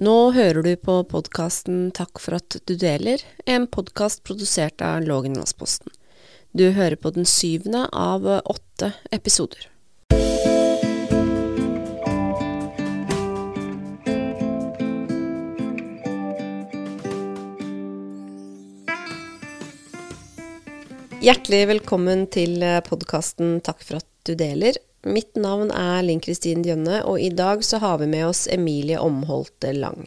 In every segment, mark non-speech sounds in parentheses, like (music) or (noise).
Nå hører du på podkasten Takk for at du deler, en podkast produsert av Lågenlandsposten. Du hører på den syvende av åtte episoder. Hjertelig velkommen til podkasten Takk for at du deler. Mitt navn er Linn Kristin Djønne, og i dag så har vi med oss Emilie Omholte Lang.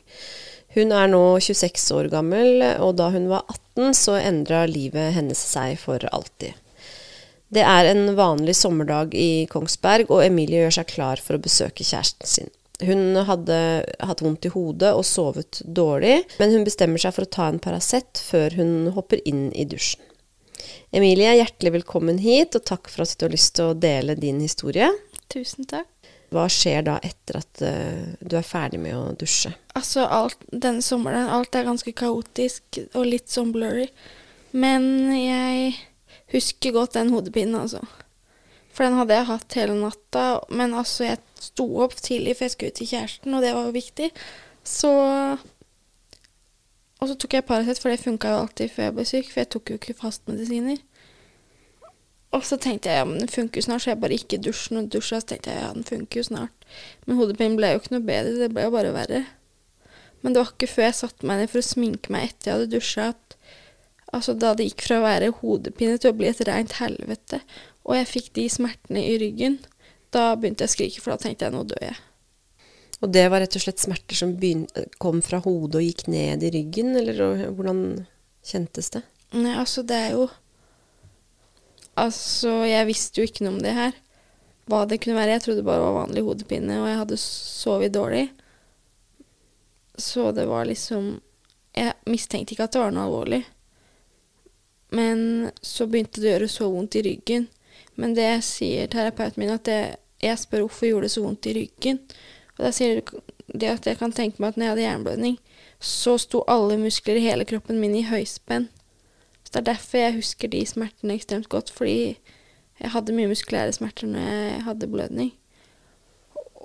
Hun er nå 26 år gammel, og da hun var 18 så endra livet hennes seg for alltid. Det er en vanlig sommerdag i Kongsberg, og Emilie gjør seg klar for å besøke kjæresten sin. Hun hadde hatt vondt i hodet og sovet dårlig, men hun bestemmer seg for å ta en Paracet før hun hopper inn i dusjen. Emilie, hjertelig velkommen hit, og takk for at du har lyst til å dele din historie. Tusen takk. Hva skjer da etter at uh, du er ferdig med å dusje? Altså, alt, denne sommeren, alt er ganske kaotisk og litt sånn blurry. Men jeg husker godt den hodepinen, altså. For den hadde jeg hatt hele natta. Men altså, jeg sto opp tidlig, for jeg skulle ut til kjæresten, og det var jo viktig. Så Og så tok jeg Paracet, for det funka jo alltid før jeg ble syk, for jeg tok jo ikke fastmedisiner. Og så tenkte jeg ja, men den funker jo snart, så jeg bare ikke dusjen og dusja. Så tenkte jeg ja, den funker jo snart. Men hodepinen ble jo ikke noe bedre, det ble jo bare verre. Men det var ikke før jeg satte meg ned for å sminke meg etter jeg hadde dusja, at altså da det gikk fra å være hodepine til å bli et reint helvete, og jeg fikk de smertene i ryggen, da begynte jeg å skrike, for da tenkte jeg nå dør jeg. Og det var rett og slett smerter som kom fra hodet og gikk ned i ryggen, eller hvordan kjentes det? Nei, altså det er jo Altså, jeg visste jo ikke noe om det her. Hva det kunne være. Jeg trodde det bare var vanlig hodepine, og jeg hadde sovet dårlig. Så det var liksom Jeg mistenkte ikke at det var noe alvorlig. Men så begynte det å gjøre så vondt i ryggen. Men det sier terapeuten min, at det, jeg spør hvorfor gjorde det så vondt i ryggen. Da sier de at jeg kan tenke meg at når jeg hadde hjerneblødning, så sto alle muskler i hele kroppen min i høyspenn. Så det er derfor jeg husker de smertene ekstremt godt, fordi jeg hadde mye muskulære smerter når jeg hadde blødning.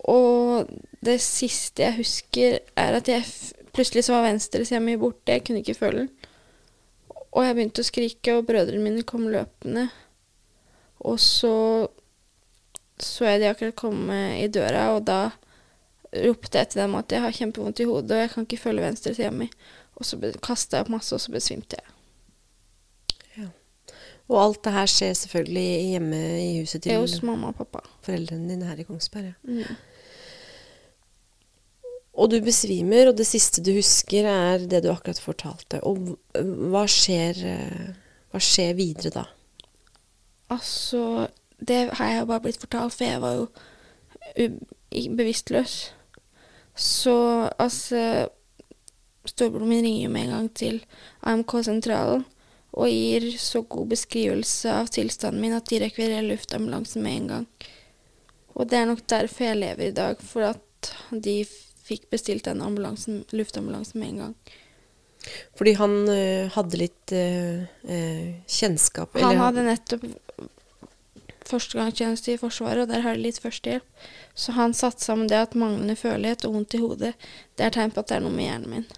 Og det siste jeg husker, er at jeg plutselig så var venstresida mi borte, jeg kunne ikke føle den. Og jeg begynte å skrike, og brødrene mine kom løpende. Og så så jeg de akkurat komme i døra, og da ropte til dem at jeg har kjempevondt i hodet, og jeg kan ikke følge venstresida mi. Og så kasta jeg opp masse, og så besvimte jeg. Og alt det her skjer selvfølgelig hjemme i huset til hos mamma og pappa. foreldrene dine her i Kongsberg. Ja. Mm. Og du besvimer, og det siste du husker, er det du akkurat fortalte. Og hva skjer, hva skjer videre da? Altså, det har jeg jo bare blitt fortalt, for jeg var jo bevisstløs. Så altså Storebroren min ringer med en gang til AMK-sentralen og gir så god beskrivelse av tilstanden min at de rekvirerer luftambulansen med en gang. Og det er nok derfor jeg lever i dag, for at de fikk bestilt den ambulansen, luftambulansen med en gang. Fordi han ø, hadde litt ø, kjennskap? Han eller? hadde nettopp førstegangstjeneste i Forsvaret, og der har de litt førstehjelp. Så han satte sammen det at manglende følelighet og vondt i hodet, det er tegn på at det er noe med hjernen min.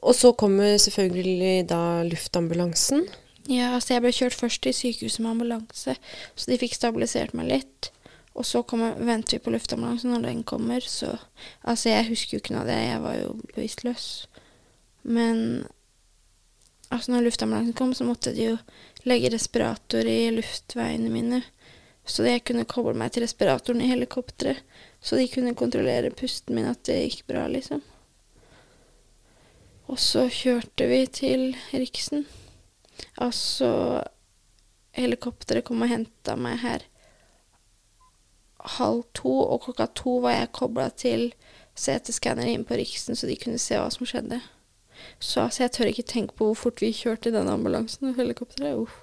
Og så kommer selvfølgelig da luftambulansen. Ja, altså jeg ble kjørt først til sykehuset med ambulanse, så de fikk stabilisert meg litt. Og så kommer, venter vi på luftambulansen når den kommer, så Altså, jeg husker jo ikke noe av det, jeg var jo bevisstløs. Men altså, når luftambulansen kom, så måtte de jo legge respirator i luftveiene mine. Så jeg kunne koble meg til respiratoren i helikopteret, så de kunne kontrollere pusten min, at det gikk bra, liksom. Og så kjørte vi til Riksen. Altså Helikopteret kom og henta meg her halv to, og klokka to var jeg kobla til CT-skanner inn på Riksen, så de kunne se hva som skjedde. Så altså, jeg tør ikke tenke på hvor fort vi kjørte i den ambulansen og helikopteret. Uff.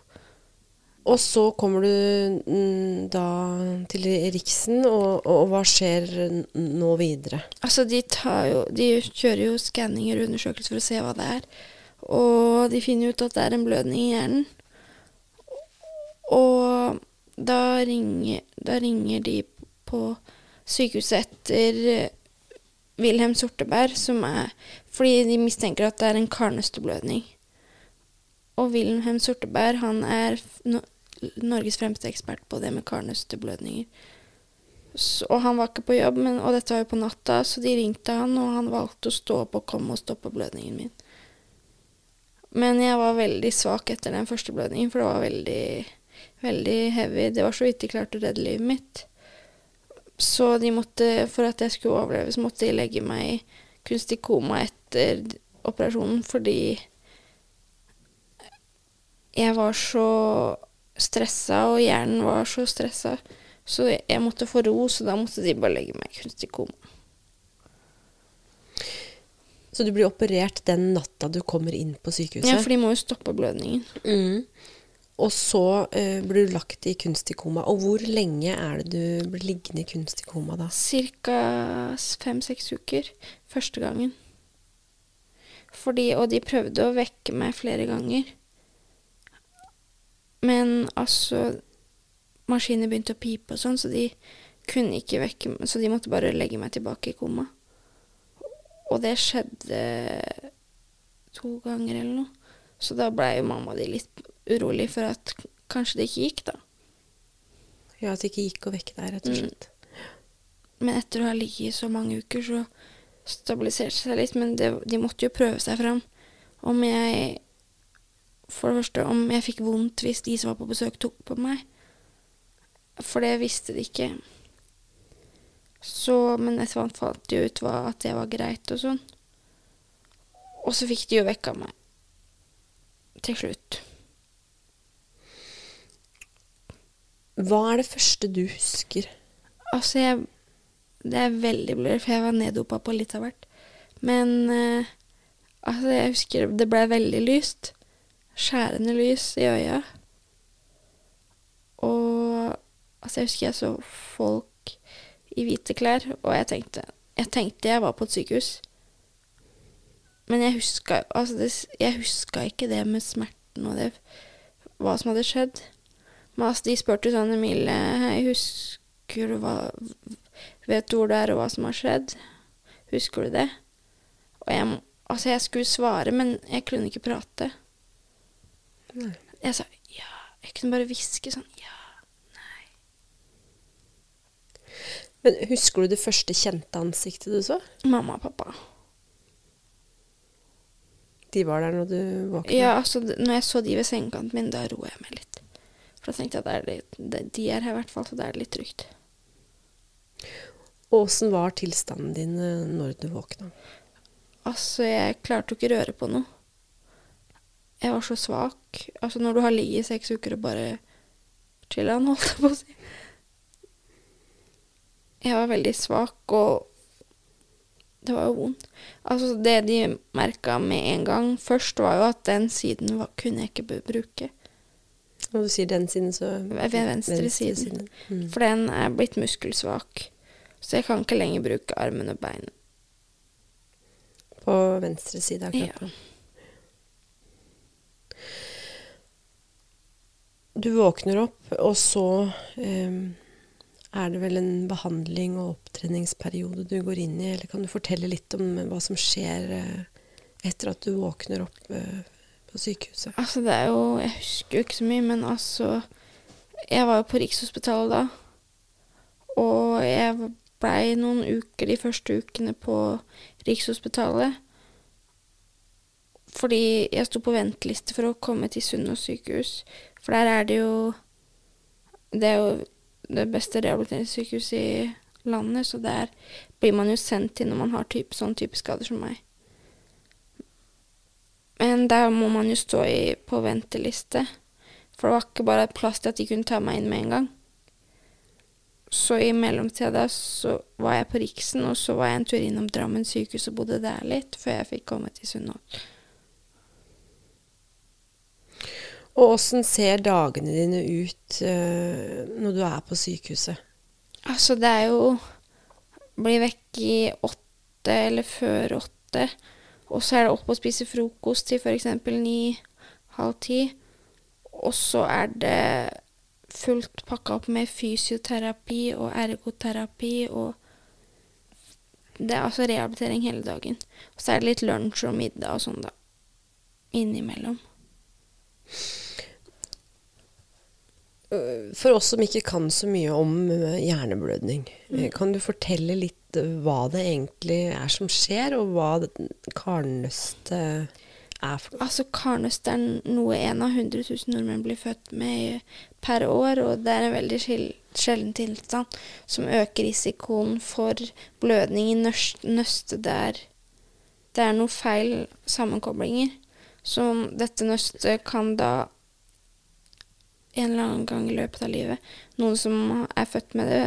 Og så kommer du mm, da til Riksen, og, og, hva skjer nå videre? Altså, de, jo, de kjører jo skanninger og undersøkelser for å se hva det er. Og de finner ut at det er en blødning i hjernen. Og da ringer, da ringer de på sykehuset etter Wilhelm Sorteberg, som er Fordi de mistenker at det er en karnøsteblødning. Og Wilhelm Sorteberg, han er Norges fremste ekspert på det med karnøsteblødninger. Så, og han var ikke på jobb, men, og dette var jo på natta, så de ringte han, og han valgte å stå opp og komme og stoppe blødningen min. Men jeg var veldig svak etter den første blødningen, for det var veldig, veldig heavy. Det var så vidt de klarte å redde livet mitt. Så måtte, for at jeg skulle overleve, så måtte de legge meg i kunstig koma etter operasjonen, fordi jeg var så stressa, og hjernen var så stressa. Så jeg måtte få ro, så da måtte de bare legge meg i kunstig koma. Så du blir operert den natta du kommer inn på sykehuset? Ja, for de må jo stoppe blødningen. Mm. Og så eh, blir du lagt i kunstig koma. Og hvor lenge er det du blir liggende i kunstig koma da? Cirka fem-seks uker første gangen. Fordi, og de prøvde å vekke meg flere ganger. Men altså Maskiner begynte å pipe og sånn, så de kunne ikke vekke meg. Så de måtte bare legge meg tilbake i koma. Og det skjedde to ganger eller noe. Så da blei jo mamma di litt urolig for at kanskje det ikke gikk, da. Ja, At det ikke gikk å vekke deg, rett og Mm. slett. Men etter å ha ligget i så mange uker, så stabiliserte det seg litt. Men det, de måtte jo prøve seg fram. Om jeg For det første, om jeg fikk vondt hvis de som var på besøk, tok på meg. For det visste de ikke. Så, men etter hvert fant de ut hva, at det var greit og sånn. Og så fikk de jo vekka meg. Til slutt. Hva er det første du husker? Altså, jeg Det er veldig blurry, for jeg var neddopa på litt av hvert. Men eh, altså, jeg husker det ble veldig lyst. Skjærende lys i øya. Og altså, jeg husker jeg så folk i hvite klær, og jeg tenkte Jeg tenkte jeg var på et sykehus. Men jeg huska altså, det, jeg huska ikke det med smerten og det Hva som hadde skjedd. Men altså, de spurte sånn Emilie, hei, husker du hva Vet du hvor du er, og hva som har skjedd? Husker du det? Og jeg, altså, jeg skulle svare, men jeg kunne ikke prate. Nei. Jeg sa ja. Jeg kunne bare hviske sånn ja. nei. Men Husker du det første kjente ansiktet du så? Mamma og pappa. De var der når du våkna? Ja, altså, når jeg så de ved sengekanten min, da roa jeg meg litt. For da tenkte jeg at det er litt, det, de er her i hvert fall, så da er det litt trygt. Og åssen var tilstanden din eh, når du våkna? Altså, jeg klarte jo ikke røre på noe. Jeg var så svak. Altså, når du har ligget i seks uker og bare chiller'n, (laughs) holdt jeg på å si. Jeg var veldig svak, og det var jo vondt. Altså, det de merka med en gang først, var jo at den siden var, kunne jeg ikke bruke. Når du sier den siden, så Ved venstre siden. Mm. For den er blitt muskelsvak. Så jeg kan ikke lenger bruke armen og beinet. På venstre side av kroppen. Ja. Du våkner opp, og så eh, er det vel en behandling og opptreningsperiode du går inn i. Eller kan du fortelle litt om hva som skjer eh, etter at du våkner opp eh, på sykehuset? Altså, det er jo Jeg husker jo ikke så mye, men altså Jeg var jo på Rikshospitalet da. Og jeg blei noen uker de første ukene på Rikshospitalet. Fordi jeg sto på venteliste for å komme til Sunnaas sykehus. For der er det jo Det er jo det beste rehabiliteringssykehuset i landet, så der blir man jo sendt til når man har type, sånn type skader som meg. Men der må man jo stå i, på venteliste. For det var ikke bare plass til at de kunne ta meg inn med en gang. Så i mellomtida så var jeg på Riksen, og så var jeg en tur innom Drammen sykehus og bodde der litt, før jeg fikk komme til Sunnaas. Og åssen ser dagene dine ut uh, når du er på sykehuset? Altså, det er jo Bli vekk i åtte eller før åtte. Og så er det opp og spise frokost til f.eks. ni, halv ti. Og så er det fullt pakka opp med fysioterapi og ergoterapi og det er altså rehabilitering hele dagen. Og så er det litt lunsj og middag og sånn, da. Innimellom. For oss som ikke kan så mye om eh, hjerneblødning, Mm. eh, kan du fortelle litt eh, hva det egentlig er som skjer, og hva karnøste er for noe? Altså, karnøst er noe en av 100 000 nordmenn blir født med per år, og det er en veldig sjelden tilstand som øker risikoen for blødning i nøste nøstet der det er noe feil sammenkoblinger. Så dette nøstet kan da en eller annen gang i løpet av livet Noen som er født med det,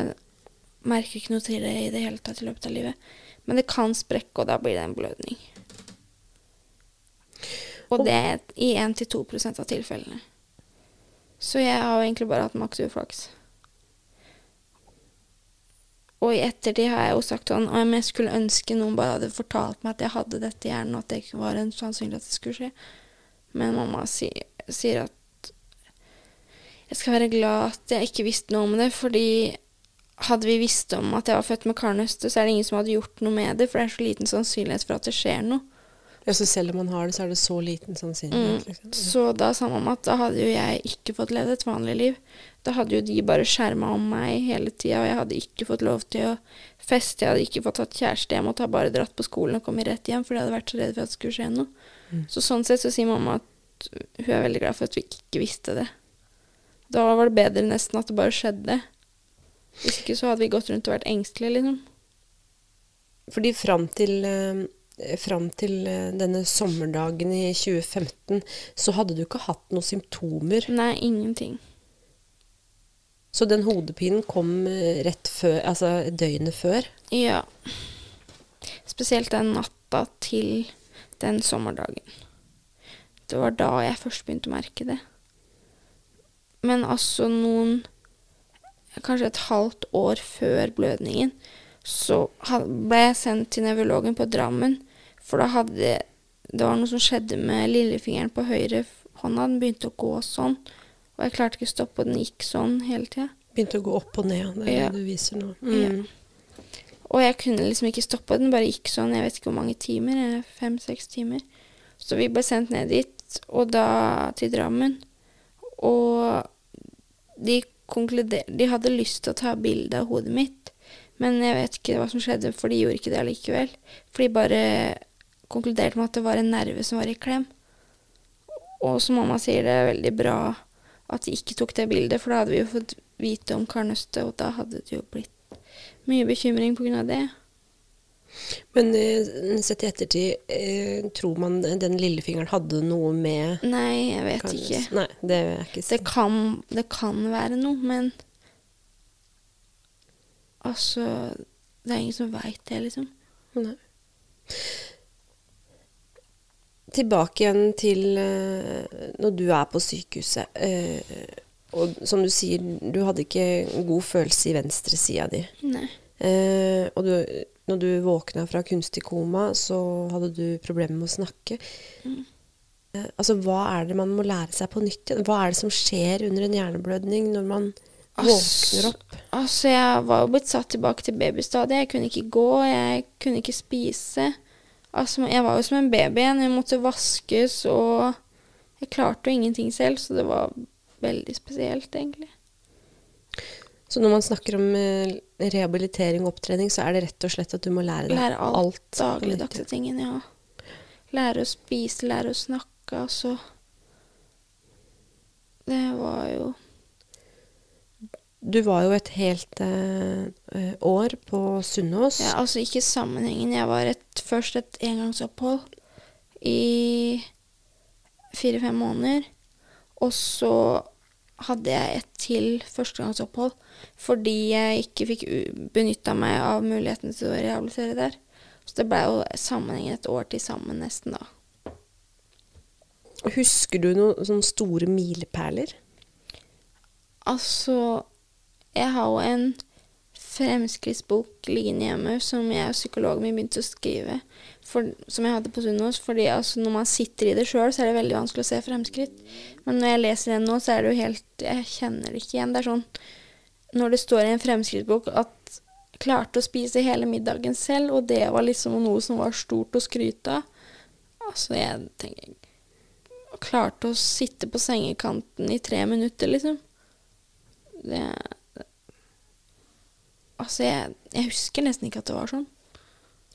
merker ikke noe til det i det hele tatt i løpet av livet. Men det kan sprekke, og da blir det en blødning. Og det er i 1-2% av tilfellene. Så jeg har egentlig bare hatt maks uflaks. Og i ettertid har jeg jo sagt sånn om jeg skulle ønske noen bare hadde fortalt meg at jeg hadde dette i hjernen, og at det ikke var en sannsynlig at det skulle skje. Men mamma si, sier at jeg skal være glad at jeg ikke visste noe om det, fordi hadde vi visst om at jeg var født med karnøste, så er det ingen som hadde gjort noe med det, for det er så liten sannsynlighet for at det skjer noe. Ja, så selv om man har det, så er det så liten sannsynlighet. Mm. Liksom. Så da sa mamma at da hadde jo jeg ikke fått levd et vanlig liv. Da hadde jo de bare skjerma om meg hele tida, og jeg hadde ikke fått lov til å feste, jeg hadde ikke fått tatt kjæreste, jeg måtte ha bare dratt på skolen og kommet rett hjem, for jeg hadde vært så redd for at det skulle skje noe. Mm. Så sånn sett så sier mamma at hun er veldig glad for at vi ikke visste det. Da var det bedre nesten at det bare skjedde. Hvis ikke så hadde vi gått rundt og vært engstelige, liksom. Fordi fram til, eh, fram til eh, denne sommerdagen i 2015, så hadde du ikke hatt noen symptomer. Nei, ingenting. Så den hodepinen kom eh, rett før, altså døgnet før. Ja. Spesielt den natta til den sommerdagen. Det var da jeg først begynte å merke det. Men altså noen Kanskje et halvt år før blødningen så ble jeg sendt til nevrologen på Drammen. For da hadde Det var noe som skjedde med lillefingeren på høyre hånda. Den begynte å gå sånn. Og jeg klarte ikke å stoppe, og den gikk sånn hele tida. Begynte å gå opp og ned. Det er Ja. det du viser nå. Ja. Mm. Og jeg kunne liksom ikke stoppe den, bare gikk sånn, jeg vet ikke hvor mange timer, fem-seks timer. Så vi ble sendt ned dit, og da til Drammen. Og de konkluderte De hadde lyst til å ta bilde av hodet mitt, men jeg vet ikke hva som skjedde, for de gjorde ikke det allikevel. For de bare konkluderte med at det var en nerve som var i klem. Og som mamma sier, det er veldig bra at de ikke tok det bildet, for da hadde vi jo fått vite om karnøstet, og da hadde det jo blitt mye bekymring pga. det. Men eh, sett i ettertid, eh, tror man den lillefingeren hadde noe med Nei, jeg vet kanskje. ikke. Nei, det er ikke Det kan, det kan være noe, men Altså Det er ingen som veit det, liksom. Nei. Tilbake igjen til eh, når du er på sykehuset. eh, og som du sier, du hadde ikke god følelse i venstresida di. Nei. Og du, når du våkna fra kunstig koma, så hadde du problemer med å snakke. Mm. Eh, altså, hva er det man må lære seg på nytt igjen? Hva er det som skjer under en hjerneblødning når man våkner opp? Altså, jeg var jo blitt satt tilbake til babystadiet. Jeg kunne ikke gå, jeg kunne ikke spise. Altså, jeg var jo som en baby igjen. Jeg måtte vaskes, og jeg klarte jo ingenting selv, så det var veldig spesielt, egentlig. Så når man snakker om eh, rehabilitering og opptrening, så er det rett og slett at du må lære deg Lære alt, alt dagligdagse tingen, ja. Lære å spise, lære å snakke, altså. Det var jo Du var jo et helt eh, år på Sunnaas. ja, Altså ikke sammenhengen. Jeg var et, først et engangsopphold i fire-fem måneder. Og så hadde jeg et til førstegangsopphold fordi jeg ikke fikk benytta meg av muligheten til å rehabilitere der. Så det blei jo sammenhengen et år til sammen, nesten, da. Husker du noen sånne store milepæler? Altså, jeg har jo en fremskrittsbok liggende hjemme som jeg og psykologen min begynte å skrive, for, som jeg hadde på Sunnaas. fordi altså, når man sitter i det sjøl, så er det veldig vanskelig å se fremskritt. Men når jeg leser den nå, så er det jo helt Jeg kjenner det ikke igjen. Det er sånn Når det står i en fremskrittsbok at klarte å spise hele middagen selv, og det var liksom noe som var stort å skryte av. Altså, jeg tenker Klarte å sitte på sengekanten i tre minutter, liksom. Det Altså, jeg, jeg husker nesten ikke at det var sånn.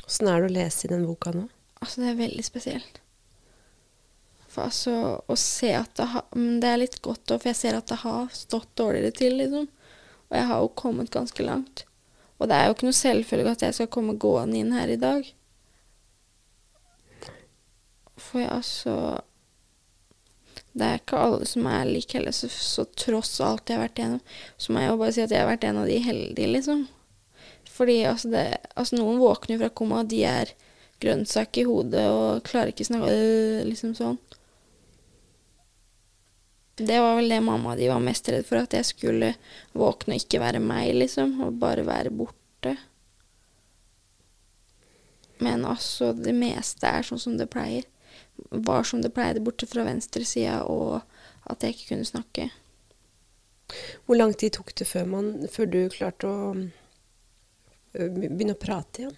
Åssen er det å lese i den boka nå? Altså, det er veldig spesielt. For altså, å se at det har Men det er litt godt òg, for jeg ser at det har stått dårligere til, liksom. Og jeg har jo kommet ganske langt. Og det er jo ikke noe selvfølge at jeg skal komme gående inn her i dag. For jeg altså Det er ikke alle som er like heller, så, så tross alt jeg har vært igjennom, så må jeg jo bare si at jeg har vært en av de heldige, liksom. Fordi altså, det, altså noen våkner jo fra koma, og de er grønnsak i hodet og klarer ikke snakke øh, liksom sånn. Det var vel det mamma og de var mest redd for, at jeg skulle våkne og ikke være meg, liksom, og bare være borte. Men altså, det meste er sånn som det pleier. Var som det pleide, borte fra venstresida, og at jeg ikke kunne snakke. Hvor lang tid tok det før, man, før du klarte å begynne å prate igjen?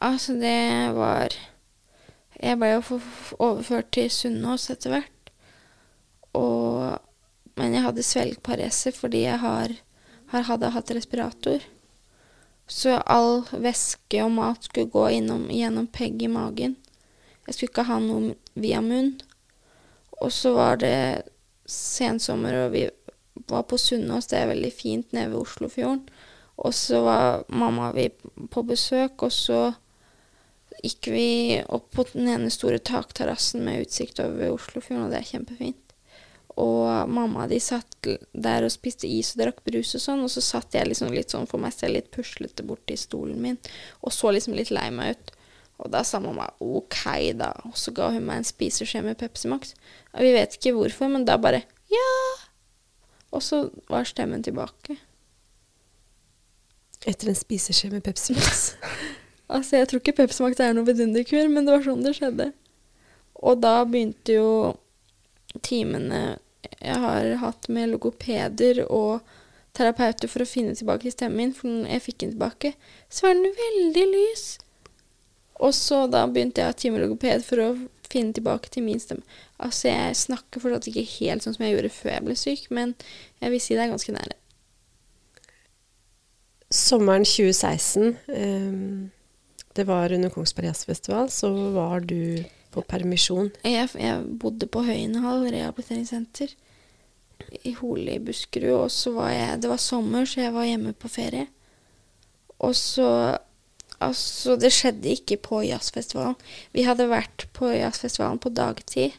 Altså, det var Jeg ble jo overført til Sunnaas etter hvert. Og Men jeg hadde svelgparese fordi jeg har, har hadde hatt respirator. Så all væske og mat skulle gå innom, gjennom pegg i magen. Jeg skulle ikke ha noe via munn. Og så var det sensommer, og vi var på Sunnaas, det er veldig fint nede ved Oslofjorden. Og så var mamma og vi på besøk, og så gikk vi opp på den ene store takterrassen med utsikt over Oslofjorden, og det er kjempefint. Og mamma de satt der og spiste is og drakk brus og sånn, og så satt jeg liksom litt sånn for meg selv litt puslete borti stolen min, og så liksom litt lei meg ut. Og da sa mamma OK, da, og så ga hun meg en spiseskje med Pepsi Max. Og vi vet ikke hvorfor, men da bare ja. Og så var stemmen tilbake. Etter en spiseskje med Pepsi Max? (laughs) Altså, jeg tror ikke Pepsi Max er noe vidunderkur, men det var sånn det skjedde. Og da begynte jo timene jeg har hatt med logopeder og terapeuter for å finne tilbake stemmen min, for jeg fikk den tilbake, så var den veldig lys. Og så da begynte jeg å ha time logoped for å finne tilbake til min stemme. Altså, jeg snakker fortsatt ikke helt sånn som jeg gjorde før jeg ble syk, men jeg vil si det er ganske nære. Sommeren 2016, ehm, det var under Kongsberg Jazzfestival, så var du på permisjon. Jeg, jeg bodde på Høyenhall rehabiliteringssenter i Hole i Buskerud, og så var jeg Det var sommer, så jeg var hjemme på ferie. Og så Altså, det skjedde ikke på jazzfestivalen. Vi hadde vært på jazzfestivalen på dagtid,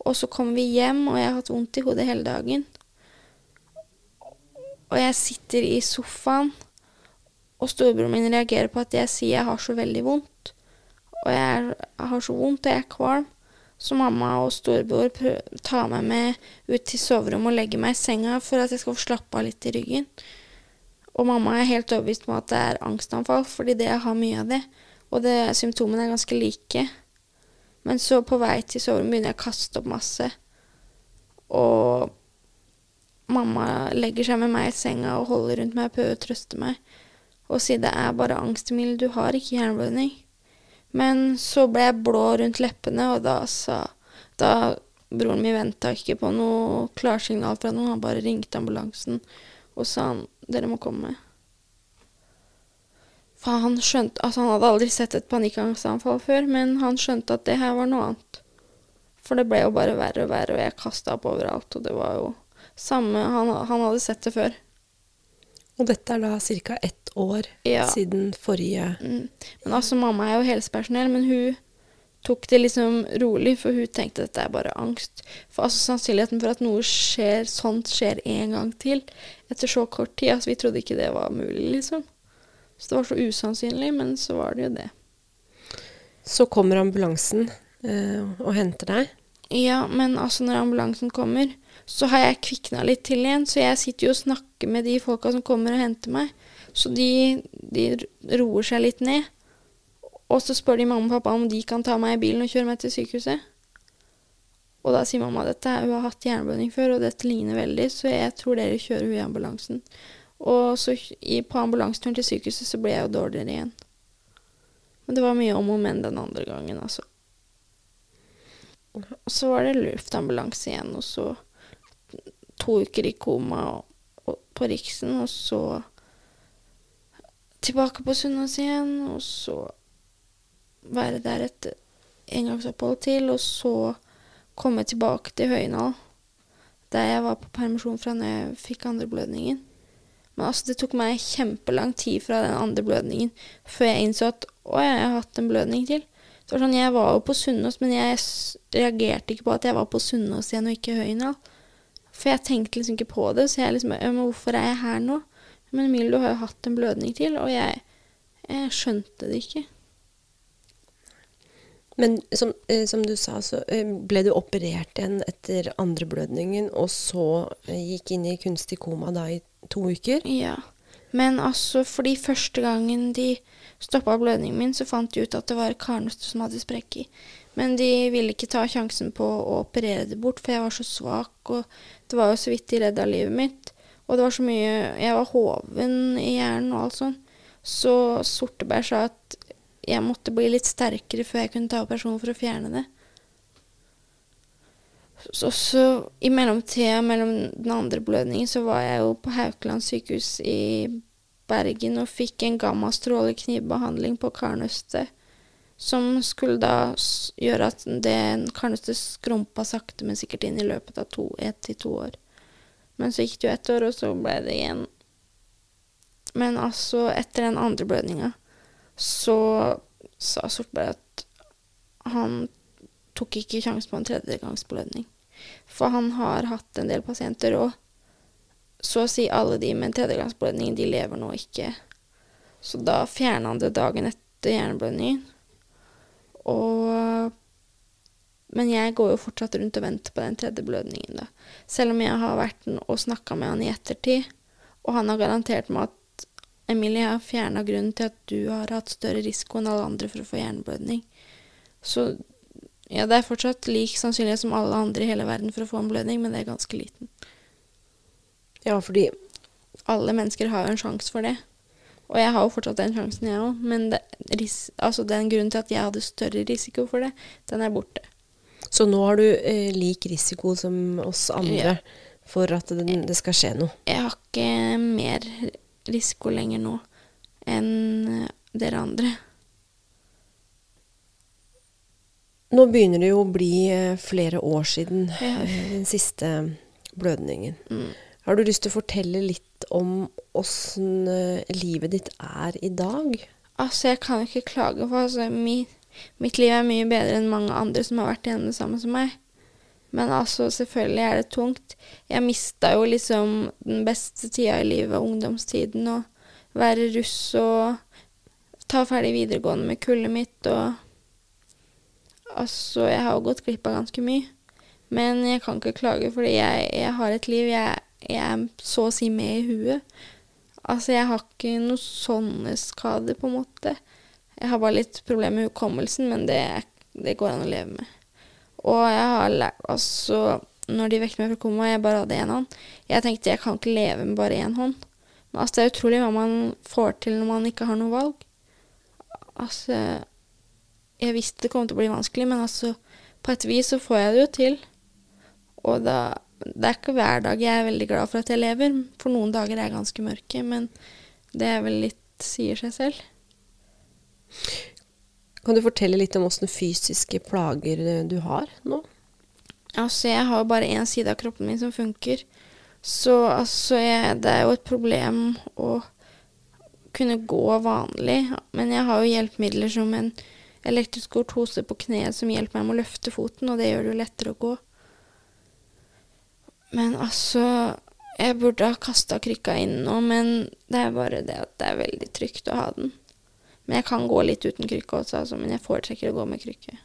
og så kom vi hjem, og jeg har hatt vondt i hodet hele dagen. Og jeg sitter i sofaen, og storebroren min reagerer på at jeg sier jeg har så veldig vondt. Og jeg, har så vondt, og jeg er kvalm. Så mamma og storebror tar meg med ut til soverommet og legger meg i senga for at jeg skal få slappe av litt i ryggen. Og mamma er helt overbevist om at det er angstanfall, fordi det jeg har mye av det. Og det, symptomene er ganske like. Men så på vei til soverommet begynner jeg å kaste opp masse. Og mamma legger seg med meg i senga og holder rundt meg og prøver å trøste meg. Og sier det er bare angstmiddel, du har ikke hjerneblødning. Men så ble jeg blå rundt leppene, og da sa Da Broren min venta ikke på noe klarsignal fra noen, han bare ringte ambulansen og sa han, dere må komme. For han skjønte Altså, han hadde aldri sett et panikkangstanfall før, men han skjønte at det her var noe annet. For det ble jo bare verre og verre, og jeg kasta opp overalt, og det var jo samme Han, han hadde sett det før. Og dette er da ca. ett år Ja. siden forrige Mm. Men altså, mamma er jo helsepersonell, men hun tok det liksom rolig, for hun tenkte at dette er bare angst. For altså, sannsynligheten for at noe skjer, sånt skjer en gang til etter så kort tid altså, Vi trodde ikke det var mulig, liksom. Så det var så usannsynlig, men så var det jo det. Så kommer ambulansen eh, og henter deg. Ja, men altså, når ambulansen kommer, så har jeg kvikna litt til igjen, så jeg sitter jo og snakker med de folka som kommer og henter meg. Så de, de roer seg litt ned. Og så spør de mamma og pappa om de kan ta meg i bilen og kjøre meg til sykehuset. Og da sier mamma at hun har hatt hjerneblødning før, og dette ligner veldig, så jeg tror dere kjører hun i ambulansen. Og så i, på ambulanseturen til sykehuset så ble jeg jo dårligere igjen. Men det var mye om og men den andre gangen, altså. Og så var det luftambulanse igjen, og så to uker i koma og, og, på Riksen, og så tilbake på Sunnaas igjen, og så være der et engangsopphold til, og så komme tilbake til Høynal, der jeg var på permisjon fra når jeg fikk andreblødningen. Men altså, det tok meg kjempelang tid fra den andre blødningen før jeg innså at å, jeg har hatt en blødning til. Var sånn, Jeg var jo på Sunnaas, men jeg reagerte ikke på at jeg var på Sunnaas igjen og ikke Høynal. For jeg tenkte liksom ikke på det. Så jeg liksom Men hvorfor er jeg her nå? Men Emil, du har jo hatt en blødning til, og jeg, jeg skjønte det ikke. Men som, eh, som, du sa, så eh, ble du operert igjen etter andreblødningen, og så eh, gikk inn i kunstig koma da i to uker? Ja. Men altså, fordi første gangen de stoppa blødningen min, så fant de ut at det var karnøster som hadde sprekk i. Men de ville ikke ta sjansen på å operere det bort, for jeg var så svak, og det var jo så vidt de redda livet mitt. Og det var så mye Jeg var hoven i hjernen og alt sånn. Så Sorteberg sa at jeg måtte bli litt sterkere før jeg kunne ta operasjonen for å fjerne det. Så, så i mellomtida mellom den andre blødningen så var jeg jo på Haukeland sykehus i Bergen og fikk en gammastråleknivbehandling på karnøstet. Som skulle da gjøre at det kanskje skrumpa sakte, men sikkert inn i løpet av to, ett til to år. Men så gikk det jo ett år, og så ble det igjen. Men altså, etter den andre blødninga så sa Sortberg at han tok ikke sjansen på en tredjegangsblødning. For han har hatt en del pasienter, og så å si alle de med en tredjegangsblødning, de lever nå ikke. Så da fjerna han det dagen etter hjerneblødningen. Og Men jeg går jo fortsatt rundt og venter på den tredje blødningen, da. Selv om jeg har vært og snakka med han i ettertid, og han har garantert meg at Emilie, jeg har fjerna grunnen til at du har hatt større risiko enn alle andre for å få hjerneblødning. Så ja, det er fortsatt lik sannsynlighet som alle andre i hele verden for å få en blødning, men det er ganske liten. Ja, fordi Alle mennesker har jo en sjanse for det. Og jeg har jo fortsatt den sjansen, jeg òg. Men det, altså den grunnen til at jeg hadde større risiko for det, den er borte. Så nå har du eh, lik risiko som oss andre ja. for at det, det skal skje noe? Jeg har ikke mer risiko lenger nå enn eh, dere andre. Nå begynner det jo å bli eh, flere år siden ja. Eh, den siste blødningen. Mm. Har du lyst til å fortelle litt om åssen livet ditt er i dag? Altså, jeg kan ikke klage, for altså, mitt, mitt liv er mye bedre enn mange andre som har vært igjennom det samme som meg. Men altså, selvfølgelig er det tungt. Jeg mista jo liksom den beste tida i livet, ungdomstiden, og være russ og ta ferdig videregående med kullet mitt og Altså, jeg har jo gått glipp av ganske mye. Men jeg kan ikke klage, fordi jeg, jeg har et liv. Jeg, jeg, er så å si med i huet. Altså, jeg har ikke noen sånne skader, på en måte. Jeg har bare litt problemer med hukommelsen, men det, det går an å leve med. Og jeg har lært Altså, når de vekket meg fra koma, jeg bare hadde én hånd Jeg tenkte jeg kan ikke leve med bare én hånd. Men altså, det er utrolig hva man får til når man ikke har noe valg. Altså Jeg visste det kom til å bli vanskelig, men altså På et vis så får jeg det jo til. Og da Det er ikke hver dag jeg er veldig glad for at jeg lever. For noen dager er ganske mørke, men det er vel litt sier seg selv. Kan du fortelle litt om åssen fysiske plager du har nå? Altså, jeg har bare én side av kroppen min som funker. Så altså, jeg, det er jo et problem å kunne gå vanlig. Men jeg har jo hjelpemidler som en elektrisk ortose på kneet som hjelper meg med å løfte foten, og det gjør det jo lettere å gå. Men altså Jeg burde ha kasta krykka inn nå, men det er bare det at det er veldig trygt å ha den. Men jeg kan gå litt uten krykke også, altså, men jeg foretrekker å gå med krykke.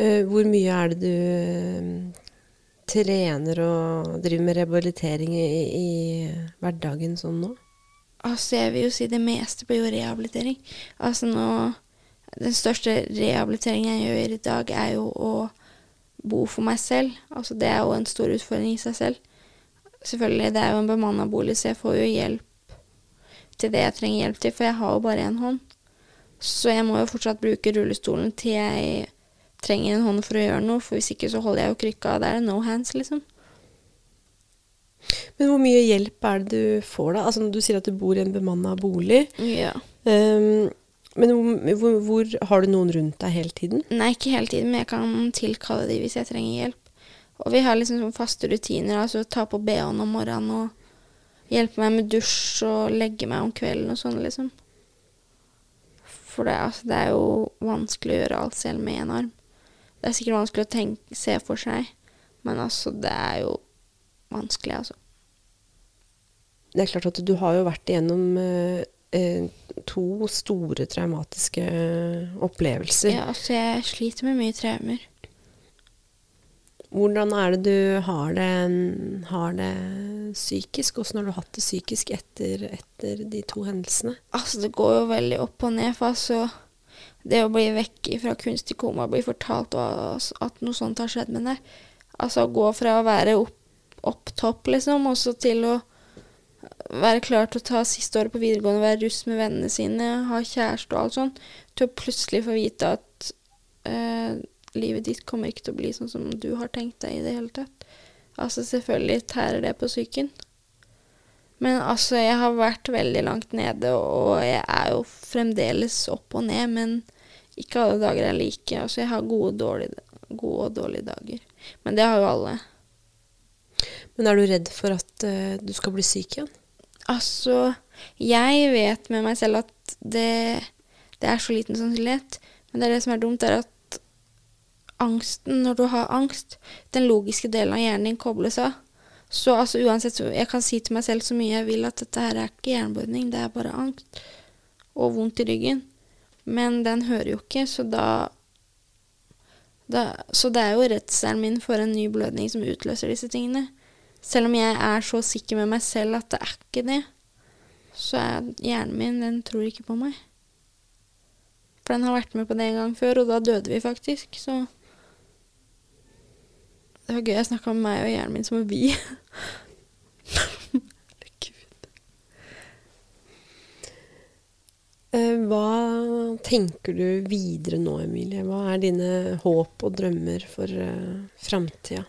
Uh, hvor mye er det du uh, trener og driver med rehabilitering i, i, hverdagen sånn nå? Altså, jeg vil jo si det meste blir jo rehabilitering. Altså nå Den største rehabiliteringen jeg gjør i dag, er jo å bo for meg selv. Altså det er jo en stor utfordring i seg selv. selvfølgelig, det er jo en bemanna bolig, så jeg får jo hjelp til det jeg trenger hjelp til, for jeg har jo bare én hånd. Så jeg må jo fortsatt bruke rullestolen til jeg trenger en hånd for å gjøre noe, for hvis ikke så holder jeg jo krykka, da er no hands, liksom. Men hvor mye hjelp er det du får, da? Altså, når du sier at du bor i en bemanna bolig. Ja. ehm, men hvor, hvor, Har du noen rundt deg hele tiden? Nei, ikke hele tiden, men jeg kan tilkalle de hvis jeg trenger hjelp. Og vi har liksom sånn faste rutiner, altså ta på BH-en om morgenen og hjelpe meg med dusj og legge meg om kvelden og sånn, liksom. For det, altså, det er jo vanskelig å gjøre alt selv med én arm. Det er sikkert vanskelig å tenke, se for seg, men altså, det er jo vanskelig, altså. Det er klart at du har jo vært igjennom eh, to store traumatiske eh, opplevelser. Ja, altså, jeg sliter med mye traumer. Hvordan er det du har det, har det psykisk? Åssen har du hatt det psykisk etter, etter de to hendelsene? Altså, det går jo veldig opp og ned, for altså Det å bli vekk fra kunstig koma, bli fortalt hva- at noe sånt har skjedd med deg Altså å gå fra å være opp, opp topp, liksom, og så til å være klar til å ta siste året på videregående, være russ med vennene sine, ha kjæreste og alt sånt, til å plutselig få vite at eh, livet ditt kommer ikke til å bli sånn som du har tenkt deg i det hele tatt. Altså, selvfølgelig tærer det på psyken. Men altså, jeg har vært veldig langt nede, og jeg er jo fremdeles opp og ned, men ikke alle dager er like. Altså, jeg har gode og dårlige, gode og dårlige dager. Men det har jo alle. Men er du redd for at uh, du skal bli syk igjen? Altså, jeg vet med meg selv at det, det er så liten sannsynlighet. Men det er det som er dumt, er at angsten, når du har angst, den logiske delen av hjernen din kobles av. Så altså uansett, jeg kan si til meg selv så mye jeg vil at dette her er ikke hjerneblødning, det er bare angst og vondt i ryggen. Men den hører jo ikke, så da, da Så det er jo redselen min for en ny blødning som utløser disse tingene. Selv om jeg er så sikker med meg selv at det er ikke det, så er hjernen min, den tror ikke på meg. For den har vært med på det en gang før, og da døde vi faktisk, så Det var gøy jeg snakka med meg og hjernen min som vi. (laughs) Eh, hva tenker du videre nå, Emilie? Hva er dine håp og drømmer for uh, framtida?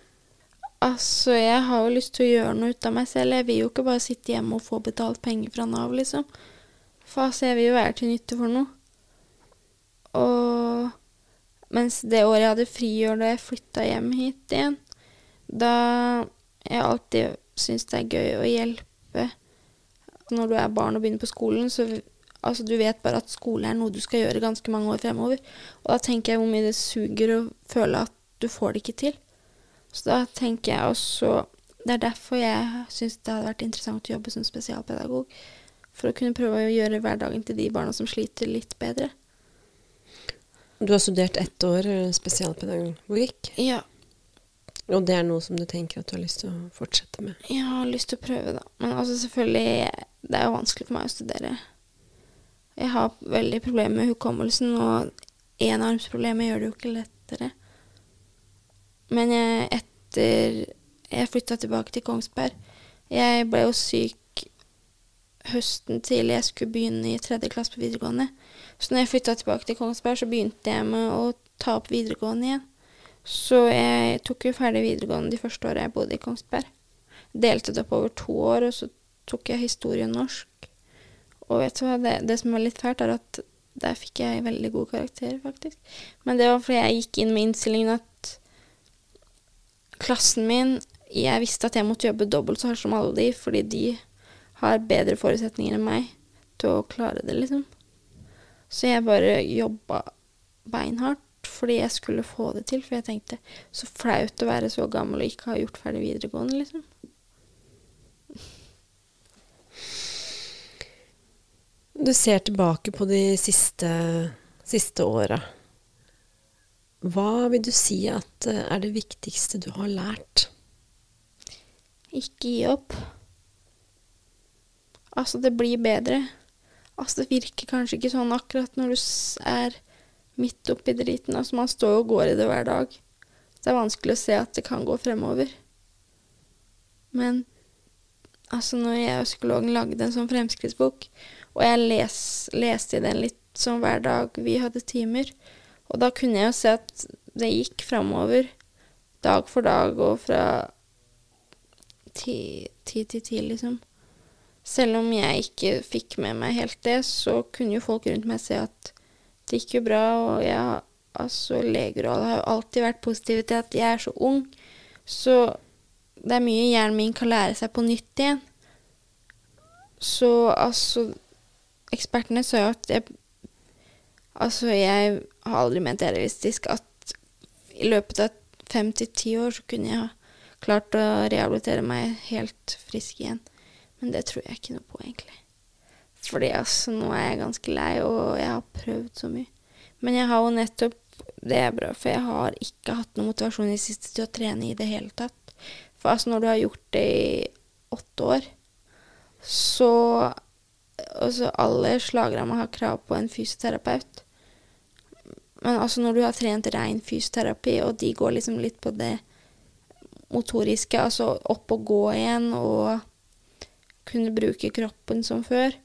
Altså, jeg har jo lyst til å gjøre noe ut av meg selv. Jeg vil jo ikke bare sitte hjemme og få betalt penger fra Nav, liksom. For altså, jeg vil jo være til nytte for noe. Og mens det året jeg hadde friår da jeg flytta hjem hit igjen, da jeg alltid syns det er gøy å hjelpe Når du er barn og begynner på skolen, så altså, du vet bare at skole er noe du skal gjøre ganske mange år fremover. Og da tenker jeg hvor mye det suger å føle at du får det ikke til. Så da tenker jeg også Det er derfor jeg syns det hadde vært interessant å jobbe som spesialpedagog. For å kunne prøve å gjøre hverdagen til de barna som sliter, litt bedre. Du har studert ett år eh, spesialpedagogikk, Ja, og det er noe som du tenker at du har lyst til å fortsette med? jeg har lyst til å prøve, da. Men altså selvfølgelig Det er jo vanskelig for meg å studere. Jeg har veldig problemer med hukommelsen, og enarmsproblemet gjør det jo ikke lettere. Men jeg, etter jeg flytta tilbake til Kongsberg Jeg ble jo syk høsten til jeg skulle begynne i tredje klasse på videregående. Så når jeg flytta tilbake til Kongsberg, så begynte jeg med å ta opp videregående igjen. Så jeg tok jo ferdig videregående de første åra jeg bodde i Kongsberg. Delte det opp over to år, og så tok jeg historie og norsk. Og vet du hva, det, det som var litt fælt, er at der fikk jeg veldig gode karakterer, faktisk. Men det var fordi jeg gikk inn med innstillingen at klassen min Jeg visste at jeg måtte jobbe dobbelt så hardt som alle de, fordi de har bedre forutsetninger enn meg til å klare det, liksom. Så jeg bare jobba beinhardt fordi jeg skulle få det til. For jeg tenkte så flaut å være så gammel og ikke ha gjort ferdig videregående, liksom. Du ser tilbake på de siste, siste åra. Hva vil du si at eh, er det viktigste du har lært? Ikke gi opp. Altså, det blir bedre. Altså, det virker kanskje ikke sånn akkurat når du er midt oppi driten. Altså, man står og går i det hver dag. Det er vanskelig å se at det kan gå fremover. Men Altså, når jeg og psykologen lagde en sånn fremskrittsbok, og jeg les, leste i den litt sånn hver dag vi hadde timer, og da kunne jeg jo se at det gikk framover dag for dag og fra ti, ti til ti, liksom. Selv om jeg ikke fikk med meg helt det, så kunne jo folk rundt meg se at det gikk jo bra, og jeg Altså, leger og alle har jo alltid vært positive til at jeg er så ung, så det er mye hjernen min kan lære seg på nytt igjen. Så altså Ekspertene sa jo at jeg Altså, jeg har aldri ment realistisk at i løpet av fem til ti år så kunne jeg ha klart å rehabilitere meg helt frisk igjen. Men det tror jeg ikke noe på, egentlig. Fordi altså, nå er jeg ganske lei, og jeg har prøvd så mye. Men jeg har jo nettopp Det er bra, for jeg har ikke hatt noe motivasjon i det siste til å trene i det hele tatt. For altså, når du har gjort det i åtte år, så Altså, alle slagramma har krav på en fysioterapeut. Men altså, når du har trent ren fysioterapi, og de går liksom litt på det motoriske, altså opp og gå igjen og kunne bruke kroppen som før,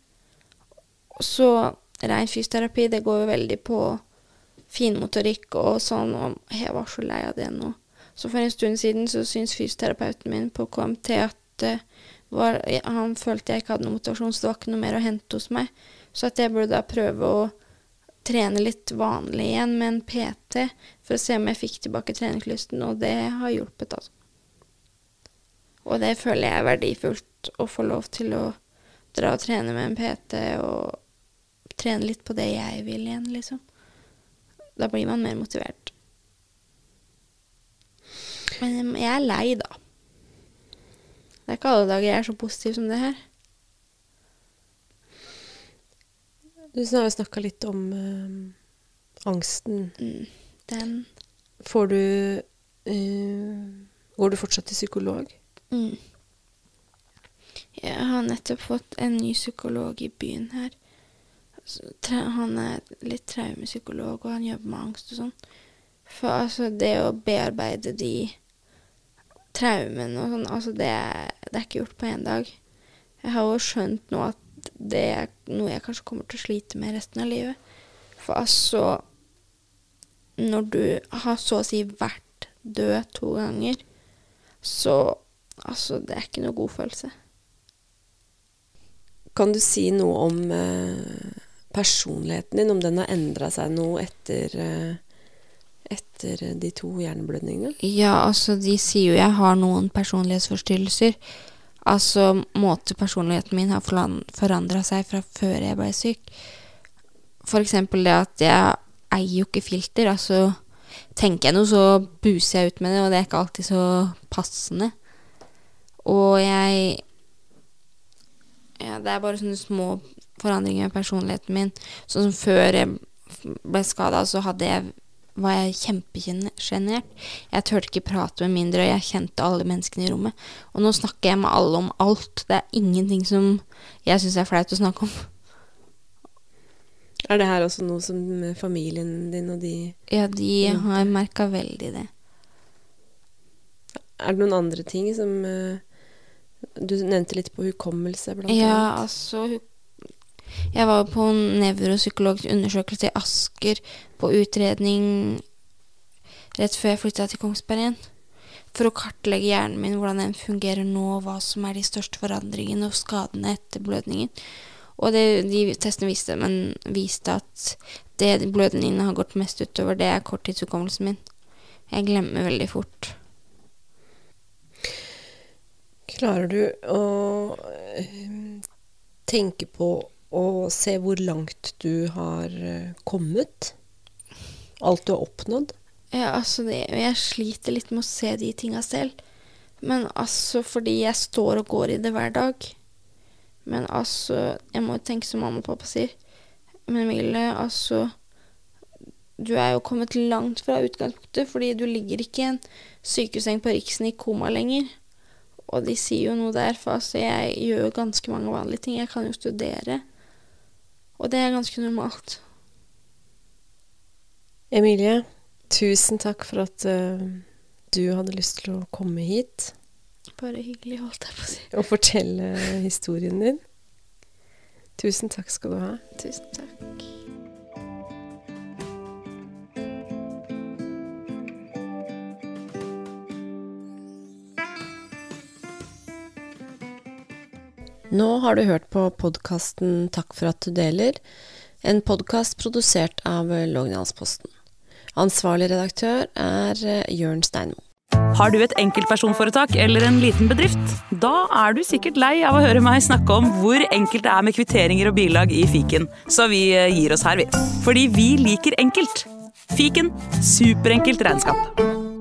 så ren fysioterapi, det går jo veldig på finmotorikk og sånn, og jeg var så lei av det nå. Så for en stund siden så syntes fysioterapeuten min på KMT at uh, var, han følte jeg ikke hadde noe motivasjon, så det var ikke noe mer å hente hos meg. Så at jeg burde da prøve å trene litt vanlig igjen med en PT for å se om jeg fikk tilbake treningslysten, og det har hjulpet, altså. Og det føler jeg er verdifullt, å få lov til å dra og trene med en PT og trene litt på det jeg vil igjen, liksom. Da blir man mer motivert. Men jeg er lei, da. Det er ikke alle dager jeg er så positiv som det her. Du har jo snakka litt om øh, angsten. Mm, den Får du øh, Går du fortsatt til psykolog? mm. Jeg har nettopp fått en ny psykolog i byen her. Han er litt traumepsykolog, og han jobber med angst og sånn. For altså, det å bearbeide de traumene og sånn, altså det, det er ikke gjort på én dag. Jeg har jo skjønt nå at det er noe jeg kanskje kommer til å slite med resten av livet. For altså Når du har så å si vært død to ganger, så Altså, det er ikke noe god følelse. Kan du si noe om eh, personligheten din, om den har endra seg noe etter, eh, etter de to hjerneblødningene? Ja, altså, de sier jo jeg har noen personlighetsforstyrrelser. Altså, måte personligheten min har forandra seg fra før jeg ble syk. For eksempel det at jeg eier jo ikke filter. Altså, tenker jeg noe, så buser jeg ut med det, og det er ikke alltid så passende. Og jeg Ja, det er bare sånne små forandringer i personligheten min. Sånn som før jeg ble skada, så hadde jeg var jeg kjempesjenert. Jeg turte ikke prate med mindre, og jeg kjente alle menneskene i rommet. Og nå snakker jeg med alle om alt. Det er ingenting som jeg syns er flaut å snakke om. Er det her også noe som familien din og de Ja, de har merka veldig det. Er det noen andre ting som eh, Du nevnte litt på hukommelse, blant Ja, annet. altså hu- Jeg var på en nevropsykologisk undersøkelse i Asker på utredning rett før jeg flytta til Kongsberg igjen. For å kartlegge hjernen min, hvordan den fungerer nå, hva som er de største forandringene og skadene etter blødningen. Og det, de testene viste, viste at det blødningene har gått mest utover, det er korttidshukommelsen min. Jeg glemmer veldig fort. Klarer du å eh, tenke på og se hvor langt du har eh, kommet? Alt du har oppnådd? Ja, altså det, jeg sliter litt med å se de tinga selv. Men altså fordi jeg står og går i det hver dag. Men altså, jeg må jo tenke som mamma og pappa sier. Men Mille, altså Du er jo kommet langt fra utgangspunktet, fordi du ligger ikke i en sykehusseng på Riksen i koma lenger. Og de sier jo noe der, for altså, jeg gjør jo ganske mange vanlige ting. Jeg kan jo studere. Og det er ganske normalt. Emilie, tusen takk for at uh, du hadde lyst til å komme hit. Bare hyggelig, holdt jeg på å si. Og fortelle historien din. Tusen takk skal du ha. Tusen takk. Nå har du hørt på podkasten Takk for at du deler, en podkast produsert av Lognalsposten. Ansvarlig redaktør er eh, Jørn Steinmo. Har du et enkeltpersonforetak eller en liten bedrift? Da er du sikkert lei av å høre meg snakke om hvor enkelt det er med kvitteringer og bilag i fiken, så vi eh, gir oss her, vi. Fordi vi liker enkelt. Fiken superenkelt regnskap.